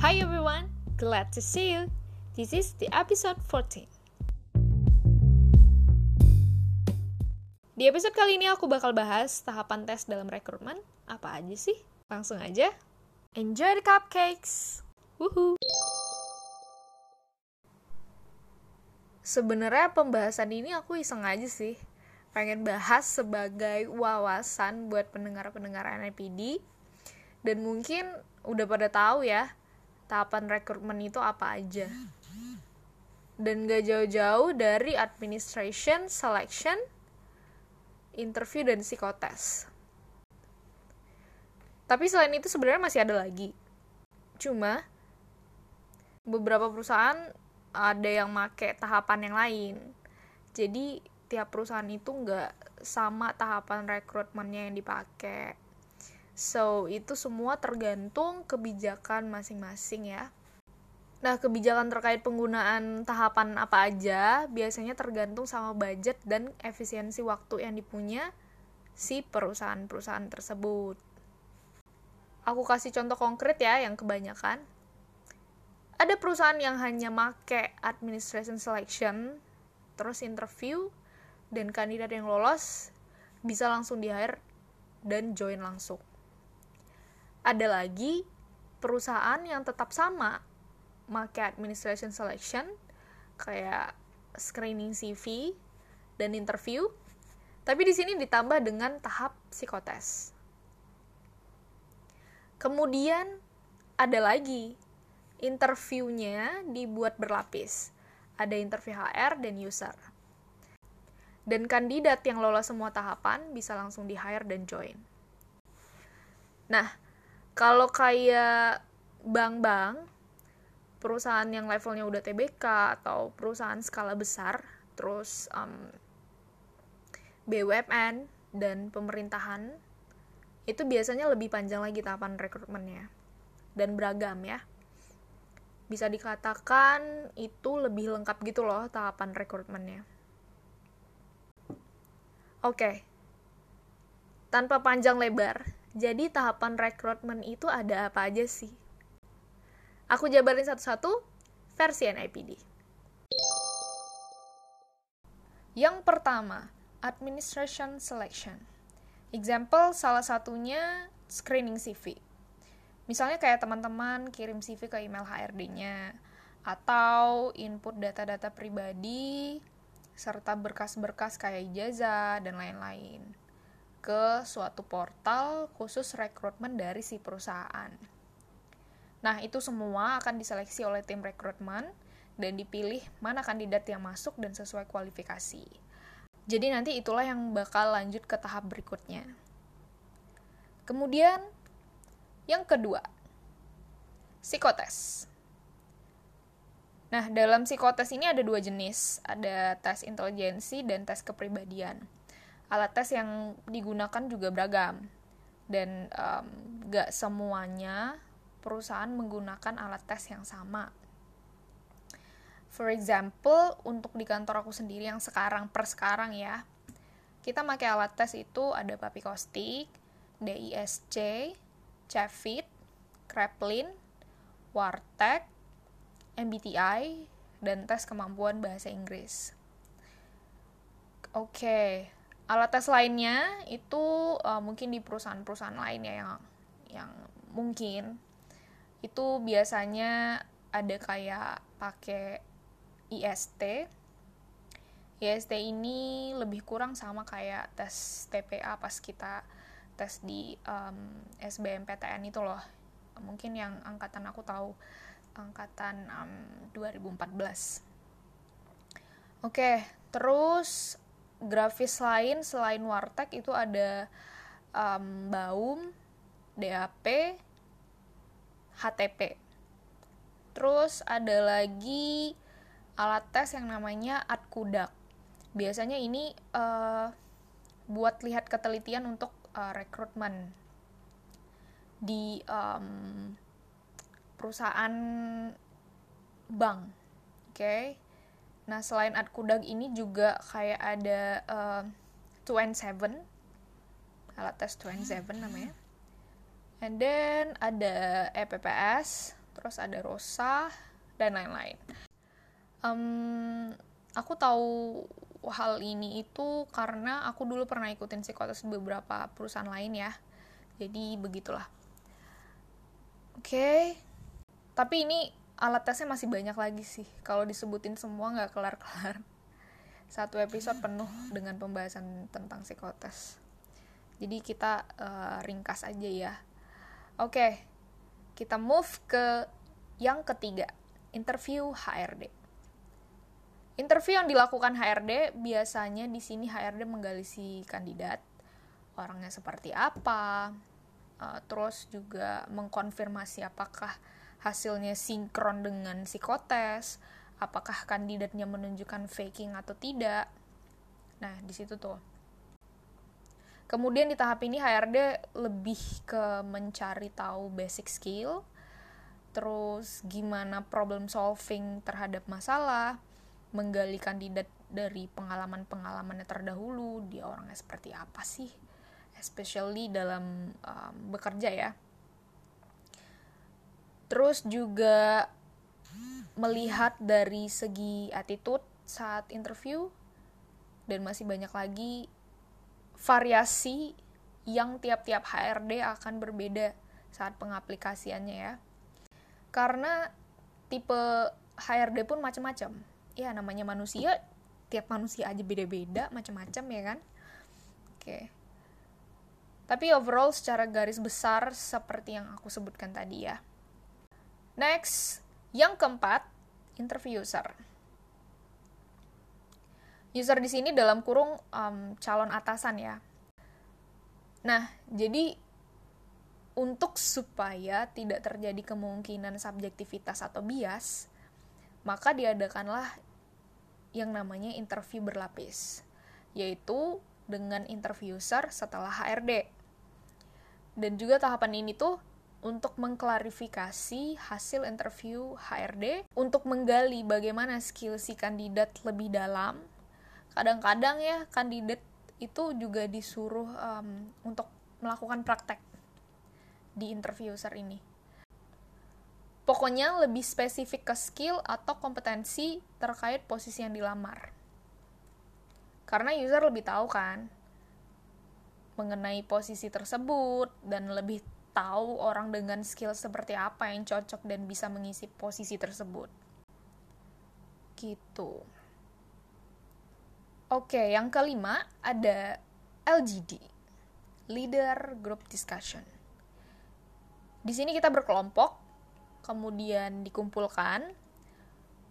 Hi everyone, glad to see you. This is the episode 14. Di episode kali ini aku bakal bahas tahapan tes dalam rekrutmen. Apa aja sih? Langsung aja. Enjoy the cupcakes. Woohoo. Sebenarnya pembahasan ini aku iseng aja sih. Pengen bahas sebagai wawasan buat pendengar-pendengar NIPD. Dan mungkin udah pada tahu ya, tahapan rekrutmen itu apa aja. Dan gak jauh-jauh dari administration, selection, interview, dan psikotes. Tapi selain itu sebenarnya masih ada lagi. Cuma, beberapa perusahaan ada yang make tahapan yang lain. Jadi, tiap perusahaan itu nggak sama tahapan rekrutmennya yang dipakai So, itu semua tergantung kebijakan masing-masing ya. Nah, kebijakan terkait penggunaan tahapan apa aja biasanya tergantung sama budget dan efisiensi waktu yang dipunya si perusahaan-perusahaan tersebut. Aku kasih contoh konkret ya yang kebanyakan. Ada perusahaan yang hanya make administration selection, terus interview, dan kandidat yang lolos bisa langsung di-hire dan join langsung ada lagi perusahaan yang tetap sama make administration selection kayak screening CV dan interview tapi di sini ditambah dengan tahap psikotes kemudian ada lagi interviewnya dibuat berlapis. Ada interview HR dan user. Dan kandidat yang lolos semua tahapan bisa langsung di hire dan join. Nah kalau kayak bank-bank perusahaan yang levelnya udah TBK atau perusahaan skala besar terus um, BUMN dan pemerintahan itu biasanya lebih panjang lagi tahapan rekrutmennya dan beragam ya. Bisa dikatakan itu lebih lengkap gitu loh tahapan rekrutmennya. Oke. Tanpa panjang lebar jadi tahapan rekrutmen itu ada apa aja sih? Aku jabarin satu-satu versi NIPD. Yang pertama, administration selection. Example salah satunya screening CV. Misalnya kayak teman-teman kirim CV ke email HRD-nya atau input data-data pribadi serta berkas-berkas kayak ijazah dan lain-lain ke suatu portal khusus rekrutmen dari si perusahaan. Nah, itu semua akan diseleksi oleh tim rekrutmen dan dipilih mana kandidat yang masuk dan sesuai kualifikasi. Jadi nanti itulah yang bakal lanjut ke tahap berikutnya. Kemudian, yang kedua, psikotes. Nah, dalam psikotes ini ada dua jenis, ada tes intelijensi dan tes kepribadian alat tes yang digunakan juga beragam dan um, gak semuanya perusahaan menggunakan alat tes yang sama. For example, untuk di kantor aku sendiri yang sekarang per sekarang ya, kita pakai alat tes itu ada Papikostik, DISC, Cevit, Kreplin, Warteg, MBTI, dan tes kemampuan bahasa Inggris. Oke, okay alat tes lainnya itu uh, mungkin di perusahaan-perusahaan lain ya yang yang mungkin. Itu biasanya ada kayak pakai IST IST ini lebih kurang sama kayak tes TPA pas kita tes di um, SBMPTN itu loh. Mungkin yang angkatan aku tahu angkatan um, 2014 oke terus grafis lain selain Warteg itu ada um, Baum, DAP, HTP. Terus ada lagi alat tes yang namanya Adkudak. Biasanya ini uh, buat lihat ketelitian untuk uh, rekrutmen di um, perusahaan bank. Oke. Okay? Nah, selain Adkudag ini juga kayak ada uh, and Seven, alat tes and Seven namanya. And then ada EPPS, terus ada Rosa dan lain-lain um, aku tahu hal ini itu karena aku dulu pernah ikutin psikotes beberapa perusahaan lain ya jadi begitulah oke okay. tapi ini alat tesnya masih banyak lagi sih. Kalau disebutin semua nggak kelar-kelar. Satu episode penuh dengan pembahasan tentang psikotes. Jadi kita uh, ringkas aja ya. Oke kita move ke yang ketiga interview HRD Interview yang dilakukan HRD biasanya di sini HRD menggali si kandidat, orangnya seperti apa, uh, terus juga mengkonfirmasi apakah hasilnya sinkron dengan psikotes, apakah kandidatnya menunjukkan faking atau tidak. Nah, di situ tuh. Kemudian di tahap ini HRD lebih ke mencari tahu basic skill, terus gimana problem solving terhadap masalah, menggali kandidat dari pengalaman-pengalamannya terdahulu dia orangnya seperti apa sih especially dalam um, bekerja ya terus juga melihat dari segi attitude saat interview dan masih banyak lagi variasi yang tiap-tiap HRD akan berbeda saat pengaplikasiannya ya. Karena tipe HRD pun macam-macam. Ya namanya manusia tiap manusia aja beda-beda macam-macam ya kan? Oke. Tapi overall secara garis besar seperti yang aku sebutkan tadi ya next yang keempat interview user user di sini dalam kurung um, calon atasan ya nah jadi untuk supaya tidak terjadi kemungkinan subjektivitas atau bias, maka diadakanlah yang namanya interview berlapis, yaitu dengan interviewer setelah HRD. Dan juga tahapan ini tuh untuk mengklarifikasi hasil interview HRD, untuk menggali bagaimana skill si kandidat lebih dalam. Kadang-kadang ya kandidat itu juga disuruh um, untuk melakukan praktek di interviewer ini Pokoknya lebih spesifik ke skill atau kompetensi terkait posisi yang dilamar. Karena user lebih tahu kan mengenai posisi tersebut dan lebih tahu orang dengan skill seperti apa yang cocok dan bisa mengisi posisi tersebut. Gitu. Oke, yang kelima ada LGD, Leader Group Discussion. Di sini kita berkelompok kemudian dikumpulkan,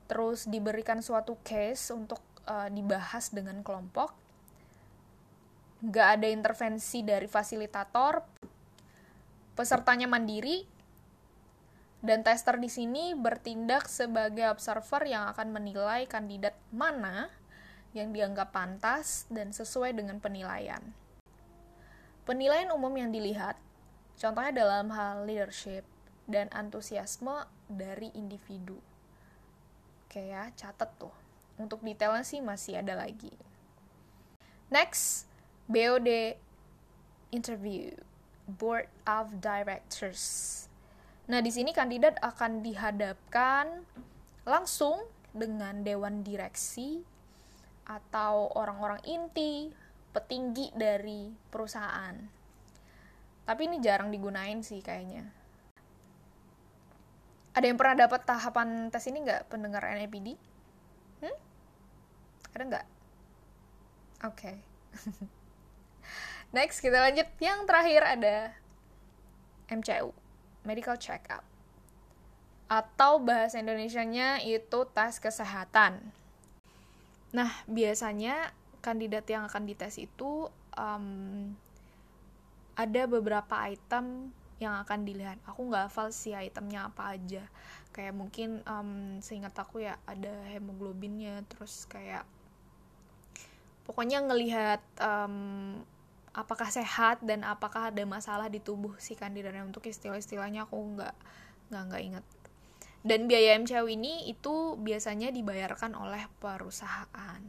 terus diberikan suatu case untuk uh, dibahas dengan kelompok. Nggak ada intervensi dari fasilitator, pesertanya mandiri, dan tester di sini bertindak sebagai observer yang akan menilai kandidat mana yang dianggap pantas dan sesuai dengan penilaian. Penilaian umum yang dilihat, contohnya dalam hal leadership, dan antusiasme dari individu. Oke ya, catat tuh. Untuk detailnya sih masih ada lagi. Next, BOD interview, Board of Directors. Nah, di sini kandidat akan dihadapkan langsung dengan dewan direksi atau orang-orang inti, petinggi dari perusahaan. Tapi ini jarang digunain sih kayaknya ada yang pernah dapat tahapan tes ini nggak pendengar NAPD? Hmm? Ada nggak? Oke. Okay. Next kita lanjut. Yang terakhir ada MCU, Medical Check-up. Atau bahasa Indonesianya itu tes kesehatan. Nah, biasanya kandidat yang akan dites itu um, ada beberapa item yang akan dilihat aku nggak hafal sih itemnya apa aja kayak mungkin um, seingat aku ya ada hemoglobinnya terus kayak pokoknya ngelihat um, apakah sehat dan apakah ada masalah di tubuh si kandidatnya untuk istilah-istilahnya aku nggak nggak nggak inget dan biaya MCW ini itu biasanya dibayarkan oleh perusahaan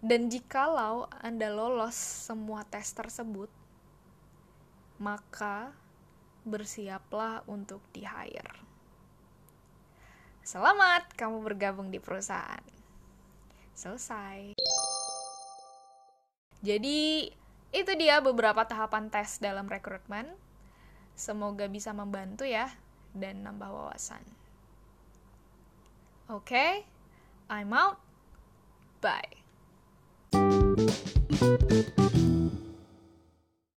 dan jikalau anda lolos semua tes tersebut maka bersiaplah untuk di hire. Selamat kamu bergabung di perusahaan. Selesai. Jadi, itu dia beberapa tahapan tes dalam rekrutmen. Semoga bisa membantu ya dan nambah wawasan. Oke, okay, I'm out. Bye.